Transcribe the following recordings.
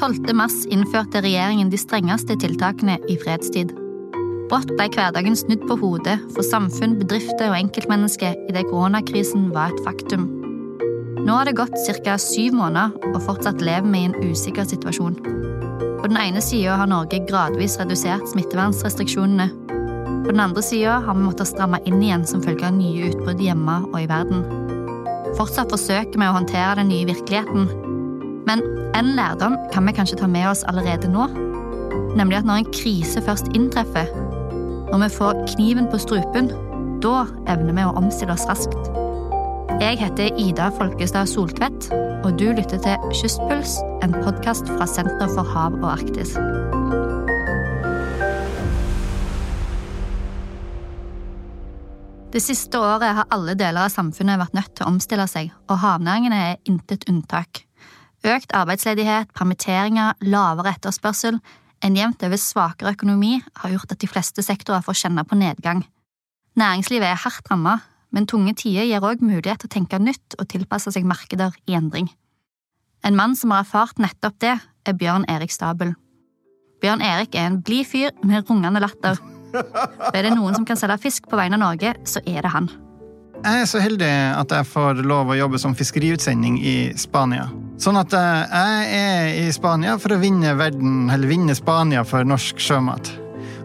12. mars innførte regjeringen de strengeste tiltakene i fredstid. Brått ble hverdagen snudd på hodet for samfunn, bedrifter og enkeltmennesker idet koronakrisen var et faktum. Nå har det gått ca. syv måneder, og fortsatt lever vi i en usikker situasjon. På den ene sida har Norge gradvis redusert smittevernrestriksjonene. På den andre sida har vi måttet stramme inn igjen som følge av nye utbrudd hjemme og i verden. Fortsatt forsøker vi å håndtere den nye virkeligheten. Men en lærdom kan vi kanskje ta med oss allerede nå. Nemlig at når en krise først inntreffer, når vi får kniven på strupen, da evner vi å omstille oss raskt. Jeg heter Ida Folkestad Soltvedt, og du lytter til Kystpuls, en podkast fra Senter for hav og Arktis. Det siste året har alle deler av samfunnet vært nødt til å omstille seg, og havnæringene er intet unntak. Økt arbeidsledighet, permitteringer, lavere etterspørsel, en jevnt over svakere økonomi har gjort at de fleste sektorer får kjenne på nedgang. Næringslivet er hardt rammet, men tunge tider gir også mulighet til å tenke nytt og tilpasse seg markeder i endring. En mann som har erfart nettopp det, er Bjørn Erik Stabel. Bjørn Erik er en blid fyr med rungende latter. Og er det noen som kan selge fisk på vegne av Norge, så er det han. Jeg er så heldig at jeg får lov å jobbe som fiskeriutsending i Spania. Sånn at eh, jeg er i Spania for å vinne verden, eller vinne Spania for norsk sjømat.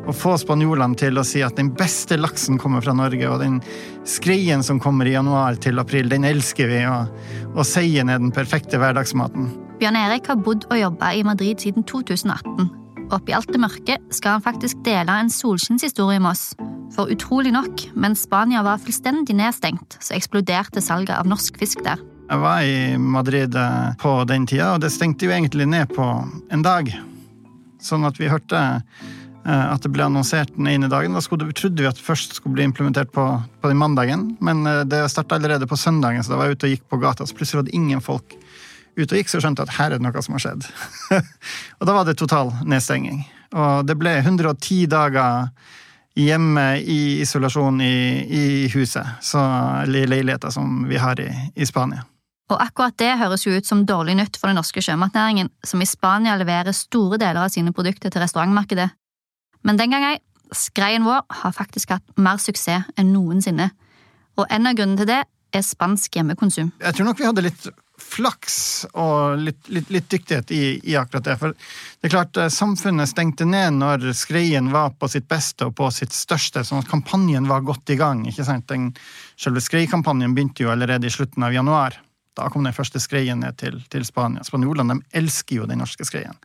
Og få spanjolene til å si at den beste laksen kommer fra Norge, og den skreien som kommer i januar til april, den elsker vi, og, og seien er den perfekte hverdagsmaten. Bjørn Erik har bodd og jobba i Madrid siden 2018. Oppi alt det mørke skal han faktisk dele en solskinnshistorie med oss. For utrolig nok, mens Spania var fullstendig nedstengt, så eksploderte salget av norsk fisk der. Jeg var i Madrid eh, på den tida, og det stengte jo egentlig ned på en dag. Sånn at vi hørte eh, at det ble annonsert den ene dagen. Da trodde vi at det først skulle bli implementert på, på den mandagen, men eh, det starta allerede på søndagen, så da var jeg ute og gikk på gata, så plutselig var det ingen folk ute og gikk, så skjønte jeg at her er det noe som har skjedd. og da var det total nedstenging. Og det ble 110 dager hjemme i isolasjon i, i huset, så, eller i leiligheta som vi har i, i Spania. Og akkurat det høres jo ut som dårlig nytt for den norske sjømatnæringen, som i Spania leverer store deler av sine produkter til restaurantmarkedet. Men den gangen, skreien vår har faktisk hatt mer suksess enn noensinne. Og en av grunnene til det er spansk hjemmekonsum. Jeg tror nok vi hadde litt flaks og litt, litt, litt dyktighet i, i, akkurat det. For det er klart, eh, samfunnet stengte ned når skreien var på sitt beste og på sitt største, sånn at kampanjen var godt i gang. ikke sant? Den, selve skreikampanjen begynte jo allerede i slutten av januar. Da kom den første skreien ned til, til Spania. Spanjolene de elsker jo den norske skreien.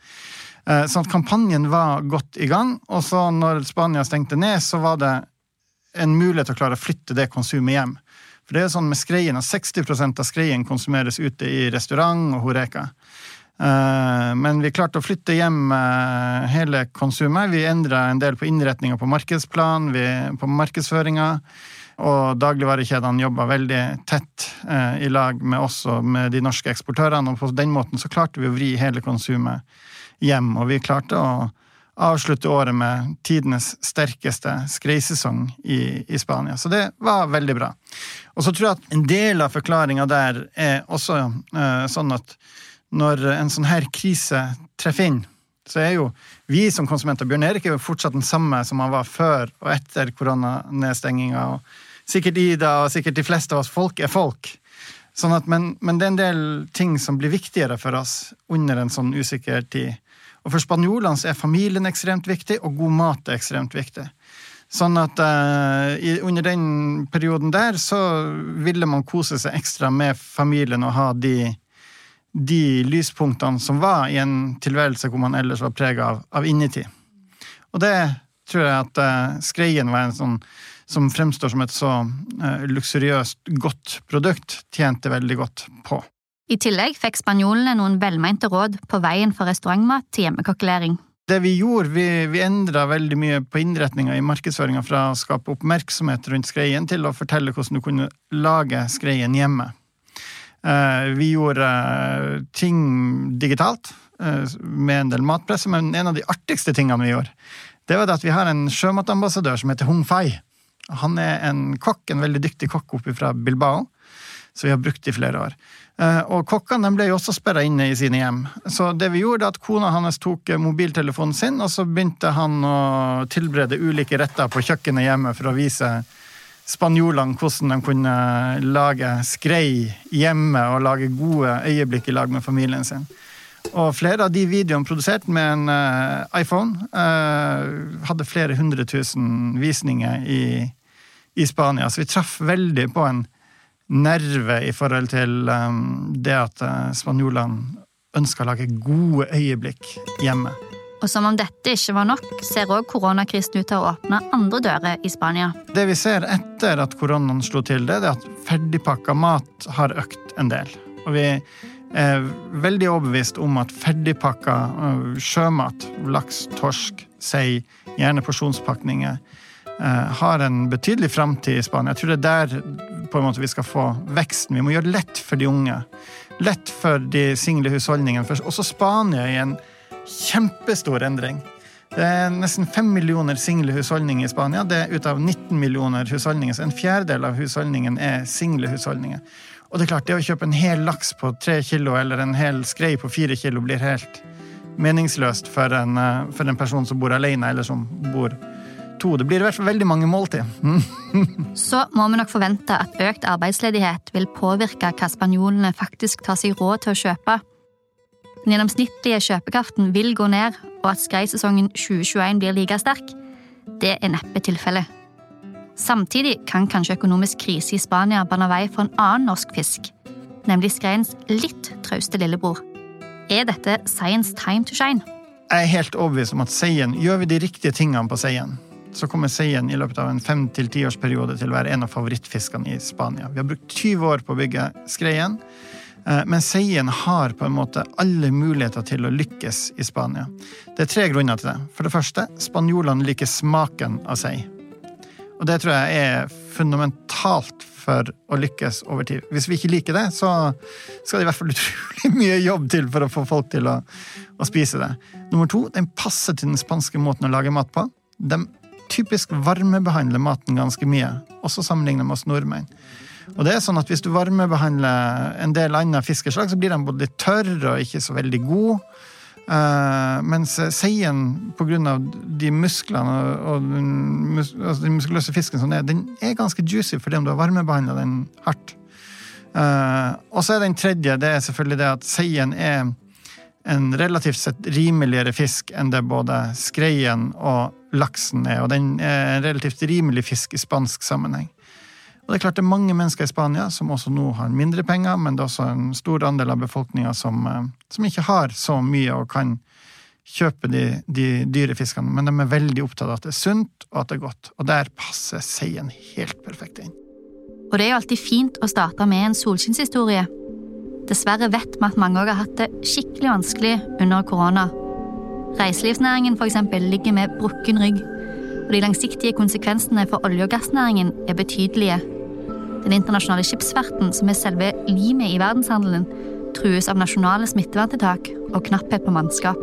Eh, sånn at kampanjen var godt i gang, og så når Spania stengte ned, så var det en mulighet til å klare å flytte det konsumet hjem. For det er sånn med skreien at 60% av skreien konsumeres ute i restaurant og horeka. Eh, men vi klarte å flytte hjem eh, hele konsumet. Vi endra en del på innretninga på markedsplan, på markedsføringa. Og dagligvarekjedene jobba veldig tett eh, i lag med oss og med de norske eksportørene. Og på den måten så klarte vi å vri hele konsumet hjem. Og vi klarte å avslutte året med tidenes sterkeste skreisesong i, i, Spania. Så det var veldig bra. Og så tror jeg at en del av forklaringa der er også sånn at når en sånn her krise treffer inn, så er jo vi som konsumenter Bjørn Erik er jo fortsatt den samme som han var før og etter koronanedstenginga. Sikkert Ida og sikkert de fleste av oss. Folk er folk. Sånn at, men, men det er en del ting som blir viktigere for oss under en sånn usikker tid. Og for spanjolene er familien ekstremt viktig, og god mat er ekstremt viktig. Sånn at uh, under den perioden der så ville man kose seg ekstra med familien og ha de, de lyspunktene som var i en tilværelse hvor man ellers var prega av, av innetid. Og det tror jeg at uh, skreien var en sånn som fremstår som et så uh, luksuriøst godt produkt, tjente veldig godt på. I tillegg fikk spanjolene noen velmente råd på veien for restaurantmat til hjemmekokkelering. Det vi gjorde, vi, vi endra veldig mye på innretninga i markedsføringa fra å skape oppmerksomhet rundt skreien til å fortelle hvordan du kunne lage skreien hjemme. Eh, vi gjorde eh, ting digitalt eh, med en del matpresse, men en av de artigste tingene vi gjorde, det var at vi har en sjømatambassadør som heter Hung Fei. Han er en kokk, en veldig dyktig kokk oppe fra Bilbao Så vi har brukt i flere år. Og kokkene ble jo også sperra inne i sine hjem. Så det vi gjorde, at kona hans tok mobiltelefonen sin, og så begynte han å tilberede ulike retter på kjøkkenet hjemme for å vise spanjolene hvordan de kunne lage skrei hjemme og lage gode øyeblikk i lag med familien sin. Og flere av de videoene produsert med en uh, iPhone uh, hadde flere hundre tusen visninger i, i, Spania. Så vi traff veldig på en nerve i forhold til um, det at uh, spanjolene ønska å lage gode øyeblikk hjemme. Og som om dette ikke var nok, ser òg koronakrisen ut til å åpne andre dører i Spania. Det vi ser etter at koronaen slo til, det er at ferdigpakka mat har økt en del. Og vi er veldig overbevist om at ferdigpakka øh, sjømat, laks, torsk, sei, gjerne porsjonspakninger, øh, har en betydelig framtid i Spania. Jeg tror det er der på en måte vi skal få veksten. Vi må gjøre det lett for de unge. Lett for de single husholdningene. Også Spania i en kjempestor endring. Det er nesten fem millioner single husholdninger i Spania. Det er ut av 19 millioner husholdninger, så en fjerdedel av husholdningen er single husholdninger. Og det er klart, det å kjøpe en hel laks på tre kilo eller en hel skrei på fire kilo blir helt meningsløst for en, eh, for en person som bor alene, eller som bor to. Det blir i hvert fall veldig mange måltid. Så må vi nok forvente at økt arbeidsledighet vil påvirke hva spanjolene faktisk tar seg råd til å kjøpe. Den gjennomsnittlige kjøpekraften vil gå ned, og at skreisesongen 2021 blir like sterk, det er neppe tilfellet. Samtidig kan kanskje økonomisk krise i Spania bane vei for en annen norsk fisk, nemlig skreiens litt trauste lillebror. Er dette seiens time to shine? Jeg er helt overbevist om at seien, gjør vi de riktige tingene på seien, så kommer seien i løpet av en fem til tiårsperiode til å være en av favorittfiskene i Spania. Vi har brukt 20 år på å bygge skreien, men seien har på en måte alle muligheter til å lykkes i Spania. Det er tre grunner til det. For det første, spanjolene liker smaken av sei. Og det tror jeg er fundamentalt for å lykkes over tid. Hvis vi ikke liker det, så skal det i hvert fall utrolig mye jobb til for å få folk til å, å spise det. Nummer to, den passer til den spanske måten å lage mat på. De typisk varmebehandler maten ganske mye, også sammenlignet med oss nordmenn. Og det er sånn at Hvis du varmebehandler en del andre fiskeslag, så blir de både litt tørre og ikke så veldig gode. Uh, mens seien, pga. de musklene og, den, altså den muskuløse fisken som er, den er ganske juicy fordi om du har varmebehandla den hardt. Uh, og så er den tredje det er selvfølgelig det at seien er en relativt sett rimeligere fisk enn det både skreien og laksen er. Og den er en relativt rimelig fisk i spansk sammenheng. Og det er klart det er mange mennesker i Spania som også nå har mindre penger, men det er også en stor andel av befolkninga som, eh, som, ikke har så mye og kan kjøpe de, de dyre fiskene. Men de er veldig opptatt av at det er sunt og at det er godt. Og der passer seien helt perfekt inn. Og det er jo alltid fint å starte med en solskinnshistorie. Dessverre vet vi at mange har hatt det skikkelig vanskelig under korona. Reiselivsnæringen for eksempel, ligger med brukken rygg, og de langsiktige konsekvensene for olje- og gassnæringen er betydelige. Den internasjonale skipsfarten, som er selve limet i verdenshandelen, trues av nasjonale smitteverntiltak og knapphet på mannskap.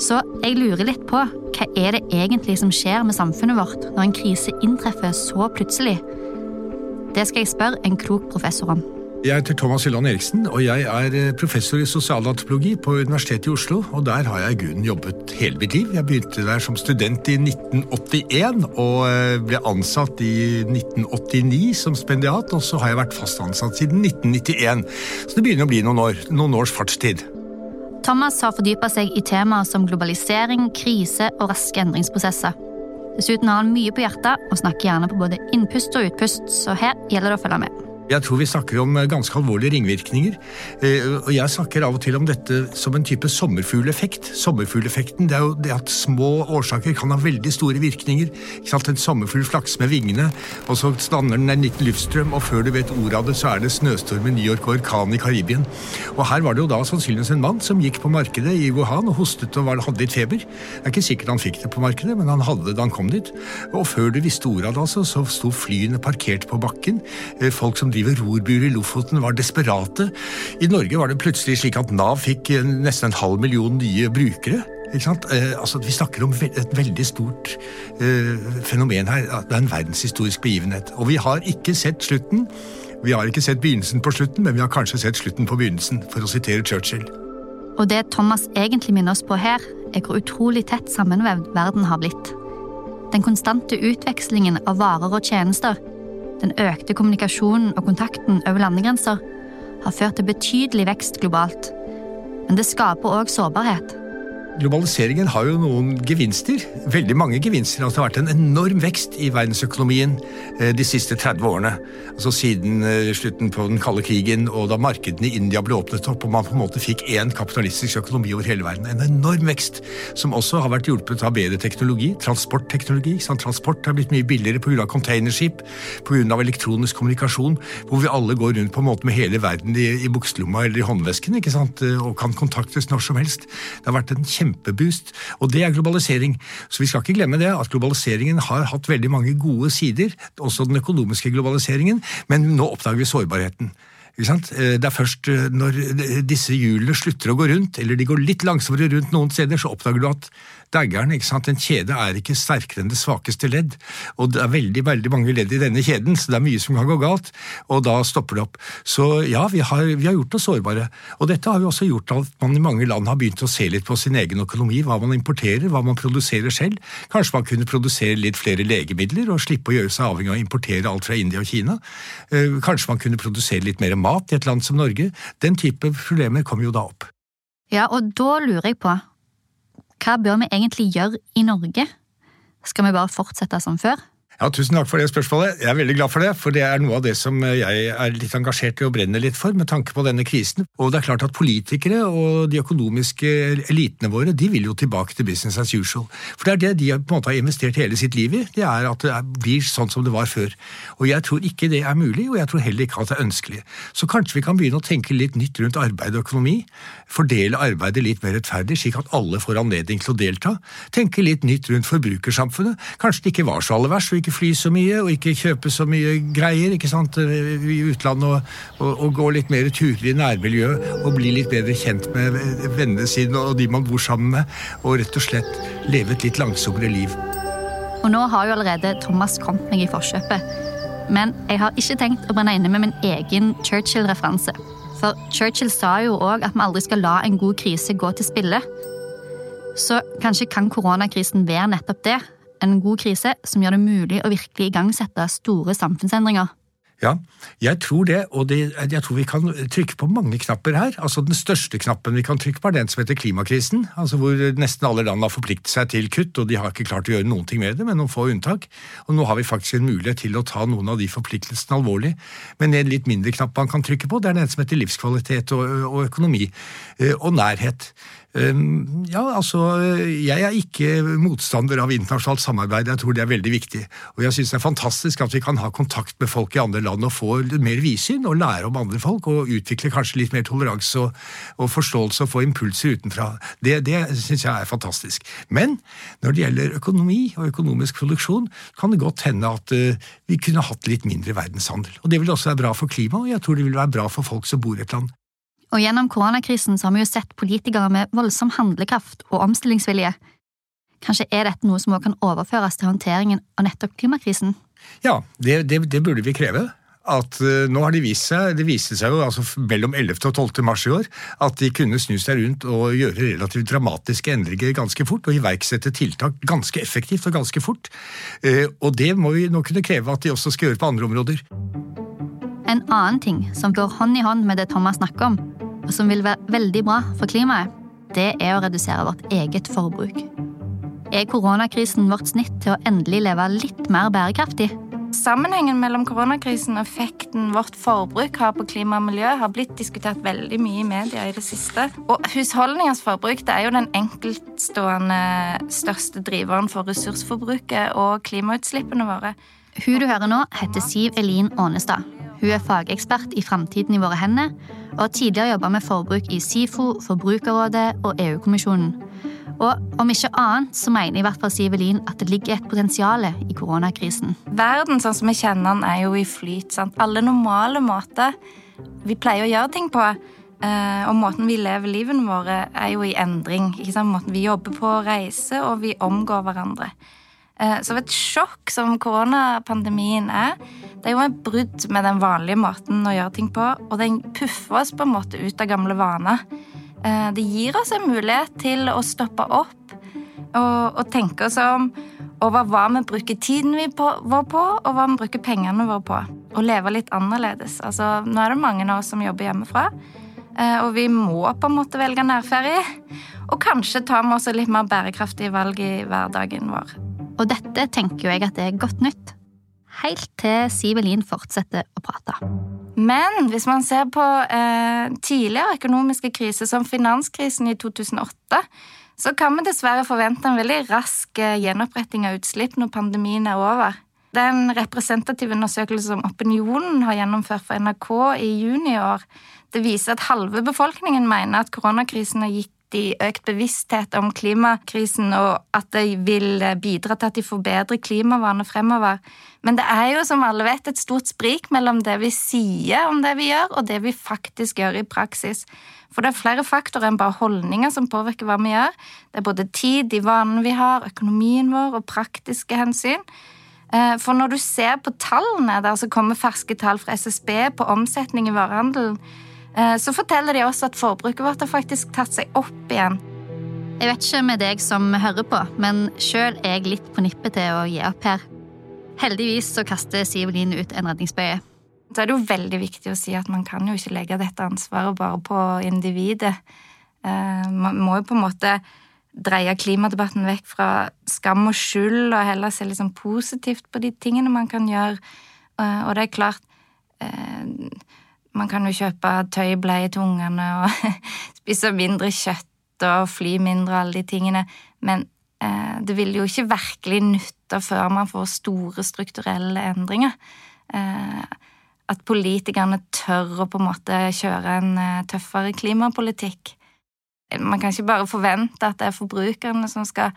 Så jeg lurer litt på hva er det egentlig som skjer med samfunnet vårt når en krise inntreffer så plutselig? Det skal jeg spørre en klok professor om. Jeg heter Thomas Hylland Eriksen, og jeg er eh, professor i sosialantropologi på Universitetet i Oslo. Og der har jeg i grunnen jobbet hele mitt liv. Jeg begynte der som student i 1981 og eh, ble ansatt i 1989 som spendiat, og så har jeg vært fast ansatt siden 1991. Så det begynner å bli noen år, noen års fartstid. Thomas har fordypa seg i temaer som globalisering, krise og raske endringsprosesser. Dessuten har han mye på hjertet og snakker gjerne på både innpust og utpust, så her gjelder det å følge med. Jeg tror vi snakker om eh, ganske alvorlige ringvirkninger. Eh, og Jeg snakker av og til om dette som en type sommerfugleffekt. Sommerfugleffekten det er jo det at små årsaker kan ha veldig store virkninger. Ikke sant? En sommerfugl flakser med vingene, og så stanner den en liten luftstrøm, og før du vet ordet av det, så er det snøstorm i New York og orkan i Karibien. Og her var det jo da sannsynligvis en mann som gikk på markedet i Wuhan og hostet og hadde litt feber. Det er ikke sikkert han fikk det på markedet, men han hadde det da han kom dit. Og før du visste ordet av det, altså, så sto flyene parkert på bakken. Eh, folk som driver rorbuer i Lofoten, var desperate. I Norge var det plutselig slik at Nav fikk eh, nesten en halv million nye brukere. Eh, altså, vi snakker om et veldig stort eh, fenomen her. Det er en verdenshistorisk begivenhet. Og vi har ikke sett slutten. Vi har ikke sett begynnelsen på slutten, men vi har kanskje sett slutten på begynnelsen, for å sitere Churchill. Og det Thomas egentlig minner oss på her, er hvor utrolig tett sammenvevd verden har blitt. Den konstante utvekslingen av varer og tjenester, den økte kommunikasjonen og kontakten over landegrenser, har ført til betydelig vekst globalt. Men det skaper òg sårbarhet. Globaliseringen har jo noen gevinster. Veldig mange gevinster. Altså, det har vært en enorm vekst i verdensøkonomien eh, de siste 30 årene. Altså Siden eh, slutten på den kalde krigen og da markedene i India ble åpnet opp og man på en måte fikk én kapitalistisk økonomi over hele verden. En enorm vekst som også har vært hjulpet av bedre teknologi. Transportteknologi. Transport har blitt mye billigere pga. containerskip, pga. elektronisk kommunikasjon, hvor vi alle går rundt på en måte med hele verden i, i bukselomma eller i håndvesken ikke sant? Eh, og kan kontaktes når som helst. Det har vært en kjempe kjempeboost. Og det er globalisering. Så vi skal ikke glemme det, at globaliseringen har hatt veldig mange gode sider, også den økonomiske globaliseringen, men nå oppdager vi sårbarheten. Eh, det er først eh, når disse hjulene slutter å gå rundt, eller de går litt langsommere rundt noen steder, så oppdager du at daggeren. ikke sant? En kjede er ikke sterkere enn det svakeste ledd. Og det er veldig veldig mange ledd i denne kjeden, så det er mye som kan gå galt. Og da stopper det opp. Så ja, vi har, vi har gjort oss sårbare. Og dette har jo også gjort at man i mange land har begynt å se litt på sin egen økonomi. Hva man importerer, hva man produserer selv. Kanskje man kunne produsere litt flere legemidler og slippe å gjøre seg avhengig av å importere alt fra India og Kina. Eh, kanskje man kunne produsere litt mer mat i et land som Norge. Den type problemer kommer jo da opp. Ja, og da lurer jeg på, hva bør vi egentlig gjøre i Norge? Skal vi bare fortsette som før? Ja, Tusen takk for det spørsmålet. Jeg er veldig glad for det, for det er noe av det som jeg er litt engasjert i og brenner litt for, med tanke på denne krisen. Og det er klart at politikere og de økonomiske elitene våre de vil jo tilbake til business as usual. For det er det de på en måte har investert hele sitt liv i, det er at det blir sånn som det var før. Og jeg tror ikke det er mulig, og jeg tror heller ikke at det er ønskelig. Så kanskje vi kan begynne å tenke litt nytt rundt arbeid og økonomi. Fordele arbeidet litt mer rettferdig, slik at alle får anledning til å delta. Tenke litt nytt rundt forbrukersamfunnet. Kanskje det ikke var så aller verst ikke fly så mye og ikke kjøpe så mye greier ikke sant, i utlandet. Og, og, og gå litt mer turer i nærmiljøet og bli litt bedre kjent med vennene sine og de man bor sammen med. Og rett og slett leve et litt langsommere liv. Og nå har jo allerede Thomas kommet meg i forkjøpet. Men jeg har ikke tenkt å brenne inne med min egen Churchill-referanse. For Churchill sa jo òg at vi aldri skal la en god krise gå til spille. Så kanskje kan koronakrisen være nettopp det en god krise som gjør det mulig å virkelig igangsette store samfunnsendringer. Ja, jeg tror det, og det, jeg tror vi kan trykke på mange knapper her. Altså Den største knappen vi kan trykke på, er den som heter klimakrisen. altså Hvor nesten alle land har forpliktet seg til kutt, og de har ikke klart å gjøre noen ting med det, med noen få unntak. Og nå har vi faktisk en mulighet til å ta noen av de forpliktelsene alvorlig. Men en litt mindre knapp man kan trykke på, det er den som heter livskvalitet og, og økonomi. Eh, og nærhet. Ehm, ja, altså, Jeg er ikke motstander av internasjonalt samarbeid. Jeg tror det er veldig viktig. Og jeg syns det er fantastisk at vi kan ha kontakt med folk i andre land og få mer vidsyn og lære om andre folk og utvikle kanskje litt mer toleranse og, og forståelse og få impulser utenfra. Det, det syns jeg er fantastisk. Men når det gjelder økonomi og økonomisk produksjon, kan det godt hende at uh, vi kunne hatt litt mindre verdenshandel. Og det vil også være bra for klimaet, og jeg tror det vil være bra for folk som bor i et land. Og gjennom koronakrisen så har vi jo sett politikere med voldsom handlekraft og omstillingsvilje. Kanskje er dette noe som også kan overføres til håndteringen av nettopp klimakrisen? Ja, det, det, det burde vi kreve. At uh, nå har de vist seg, Det viste seg jo altså mellom 11. og 12. mars i år at de kunne snu seg rundt og gjøre relativt dramatiske endringer ganske fort. Og iverksette tiltak ganske effektivt og ganske fort. Uh, og det må vi nå kunne kreve at de også skal gjøre på andre områder. En annen ting som går hånd i hånd med det Thomas snakker om, og som vil være veldig bra for klimaet, det er å redusere vårt eget forbruk. Er koronakrisen vårt snitt til å endelig leve litt mer bærekraftig? Sammenhengen mellom koronakrisen og effekten vårt forbruk har på klima og miljø, har blitt diskutert veldig mye i media i det siste. Og husholdningers forbruk det er jo den enkeltstående største driveren for ressursforbruket og klimautslippene våre. Hun du hører nå, heter Siv Elin Ånestad. Hun er fagekspert i Framtiden i våre hender og har tidligere jobba med forbruk i SIFO, Forbrukerrådet og EU-kommisjonen. Og om ikke annet så mener i hvert fall Sivelin at det ligger et potensial i koronakrisen. Verden sånn som vi kjenner den, er jo i flyt. sant? Alle normale måter vi pleier å gjøre ting på, eh, og måten vi lever livene våre, er jo i endring. Måten vi jobber på, reiser, og vi omgår hverandre. Eh, så et sjokk som koronapandemien er, det er jo et brudd med den vanlige måten å gjøre ting på, og den puffer oss på en måte ut av gamle vaner. Eh, det gir oss en mulighet til å stoppe opp og, og tenke oss om over hva vi bruker tiden vi vår på, og hva vi bruker pengene våre på. Og leve litt annerledes. Altså, nå er det mange av oss som jobber hjemmefra, eh, og vi må på en måte velge nærferie. Og kanskje ta med oss litt mer bærekraftige valg i hverdagen vår. Og dette tenker jo jeg at det er godt nytt. Helt til Sivelin fortsetter å prate. Men hvis man ser på eh, tidligere økonomiske kriser, som finanskrisen i 2008, så kan vi dessverre forvente en veldig rask eh, gjenoppretting av utslipp når pandemien er over. Den representative undersøkelsen som Opinionen har gjennomført for NRK i juni i år, det viser at halve befolkningen mener at koronakrisen har gitt i økt bevissthet om klimakrisen, og at det vil bidra til at de får bedre klimavaner fremover. Men det er jo, som alle vet, et stort sprik mellom det vi sier om det vi gjør, og det vi faktisk gjør i praksis. For det er flere faktorer enn bare holdninger som påvirker hva vi gjør. Det er både tid, de vanene vi har, økonomien vår og praktiske hensyn. Eh, for når du ser på tallene der som kommer ferske tall fra SSB på omsetning i varehandelen, Eh, så forteller de også at forbruket vårt har faktisk tatt seg opp igjen. Jeg vet ikke med deg som hører på, men sjøl er jeg litt på nippet til å gi opp her. Heldigvis så kaster Sivelin ut en redningsbøye. Så er det jo veldig viktig å si at man kan jo ikke legge dette ansvaret bare på individet. Eh, man må jo på en måte dreie klimadebatten vekk fra skam og skyld, og heller se litt sånn positivt på de tingene man kan gjøre. Eh, og det er klart man kan jo kjøpe tøybleie til ungene og spise mindre kjøtt og fly mindre, og alle de tingene. Men eh, det vil jo ikke virkelig nytte før man får store strukturelle endringer. Eh, at politikerne tør å på en måte kjøre en eh, tøffere klimapolitikk. Man kan ikke bare forvente at det er forbrukerne som skal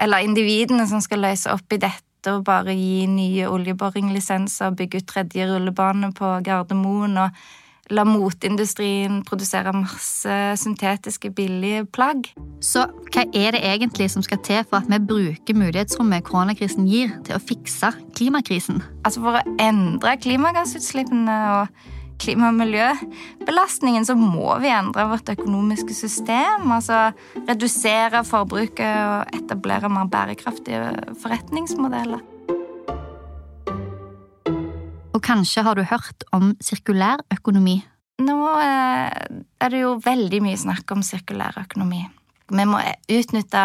Eller individene som skal løse opp i dette å bare gi nye oljeboringlisenser, bygge ut tredje rullebane på Gardermoen og la moteindustrien produsere masse syntetiske, billige plagg. Så hva er det egentlig som skal til for at vi bruker mulighetsrommet koronakrisen gir, til å fikse klimakrisen? Altså For å endre klimagassutslippene og klima- og miljøbelastningen, så må vi endre vårt økonomiske system. Altså redusere forbruket og etablere mer bærekraftige forretningsmodeller. Og kanskje har du hørt om sirkulær økonomi? Nå eh, er det jo veldig mye snakk om sirkulær økonomi. Vi må utnytte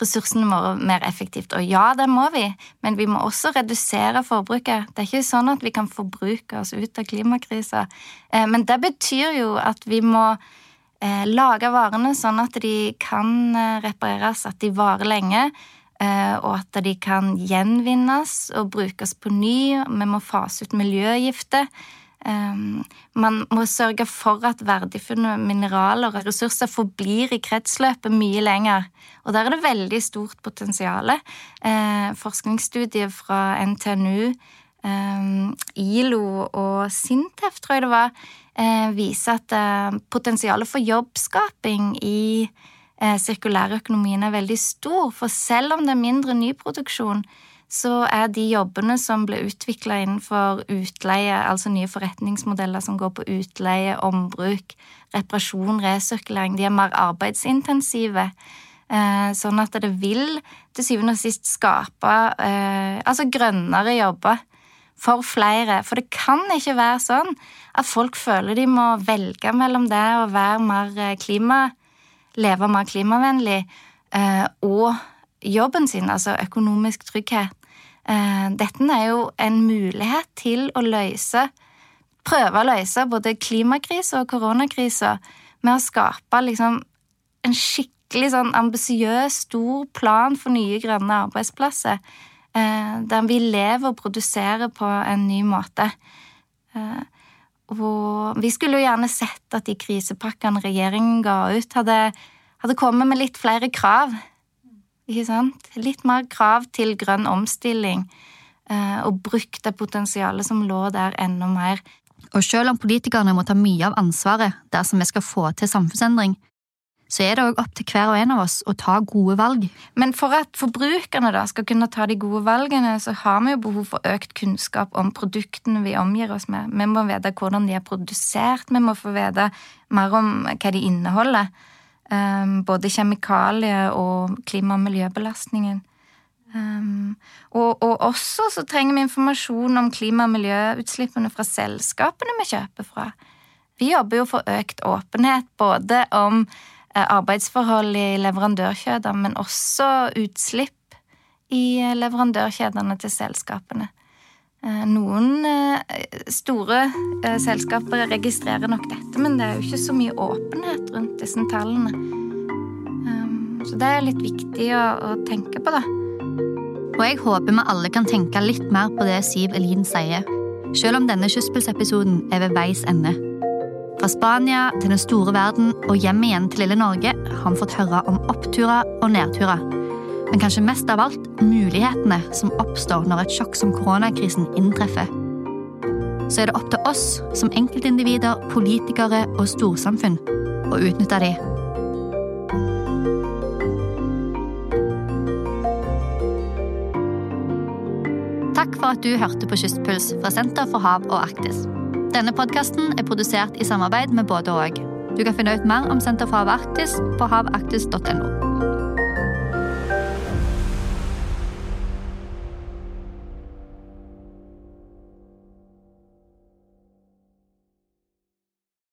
ressursene våre mer effektivt. Og ja, det må vi, men vi må også redusere forbruket. Det er ikke sånn at vi kan forbruke oss ut av klimakrisa. Eh, men det betyr jo at vi må eh, lage varene sånn at de kan eh, repareres, at de varer lenge. Og at de kan gjenvinnes og brukes på ny. Vi må fase ut miljøgifter. Ehm, man må sørge for at verdifulle mineraler og ressurser forblir i kretsløpet mye lenger. Og der er det veldig stort potensial. Uh, forskningsstudier fra NTNU, um, ILO og Sintef, tror jeg det var, uh, viser at uh, potensialet for jobbskaping i sirkulærøkonomien er veldig stor. For selv om det er mindre nyproduksjon, så er de jobbene som ble utvikla innenfor utleie, altså nye forretningsmodeller som går på utleie, ombruk, reparasjon, resirkulering, de er mer arbeidsintensive. Eh, sånn at det vil til syvende og sist skape eh, altså grønnere jobber for flere. For det kan ikke være sånn at folk føler de må velge mellom det å være mer eh, klima, leve mer klimavennlig, og jobben sin, altså økonomisk trygghet. Eh, dette er jo en mulighet til å løse Prøve å løse både klimakrisa og koronakrisa med å skape liksom en skikkelig sånn ambisiøs, stor plan for nye grønne arbeidsplasser. Eh, der vi lever og produserer på en ny måte. Eh, og vi skulle jo gjerne sett at de krisepakkene regjeringen ga ut, hadde, hadde kommet med litt flere krav ikke sant? Litt mer krav til grønn omstilling, eh, og brukt det potensialet som lå der, enda mer. Og selv om politikerne må ta mye av ansvaret dersom vi skal få til samfunnsendring, så er det òg opp til hver og en av oss å ta gode valg. Men for at forbrukerne da skal kunne ta de gode valgene, så har vi jo behov for økt kunnskap om produktene vi omgir oss med. Vi må vite hvordan de er produsert, vi må få vite mer om hva de inneholder. Um, både kjemikalier og klima- og miljøbelastningen. Um, og, og, også så trenger vi informasjon om klima- og miljøutslippene fra selskapene vi kjøper fra. Vi jobber jo for økt åpenhet både om eh, arbeidsforhold i leverandørkjeder, men også utslipp i leverandørkjedene til selskapene. Eh, noen eh, store selskaper registrerer nok dette, men det er jo ikke så mye åpenhet rundt disse tallene. Um, så det er litt viktig å tenke på, da. Og jeg håper vi alle kan tenke litt mer på det Siv Elin sier, selv om denne kystpulsepisoden er ved veis ende. Fra Spania til den store verden og hjem igjen til lille Norge har vi fått høre om oppturer og nedturer. Men kanskje mest av alt mulighetene som oppstår når et sjokk som koronakrisen inntreffer. Så er det opp til oss som enkeltindivider, politikere og storsamfunn å utnytte de. Takk for at du hørte på Kystpuls fra Senter for hav og Arktis. Denne podkasten er produsert i samarbeid med både og. Du kan finne ut mer om Senter for hav og Arktis på havarktis.no.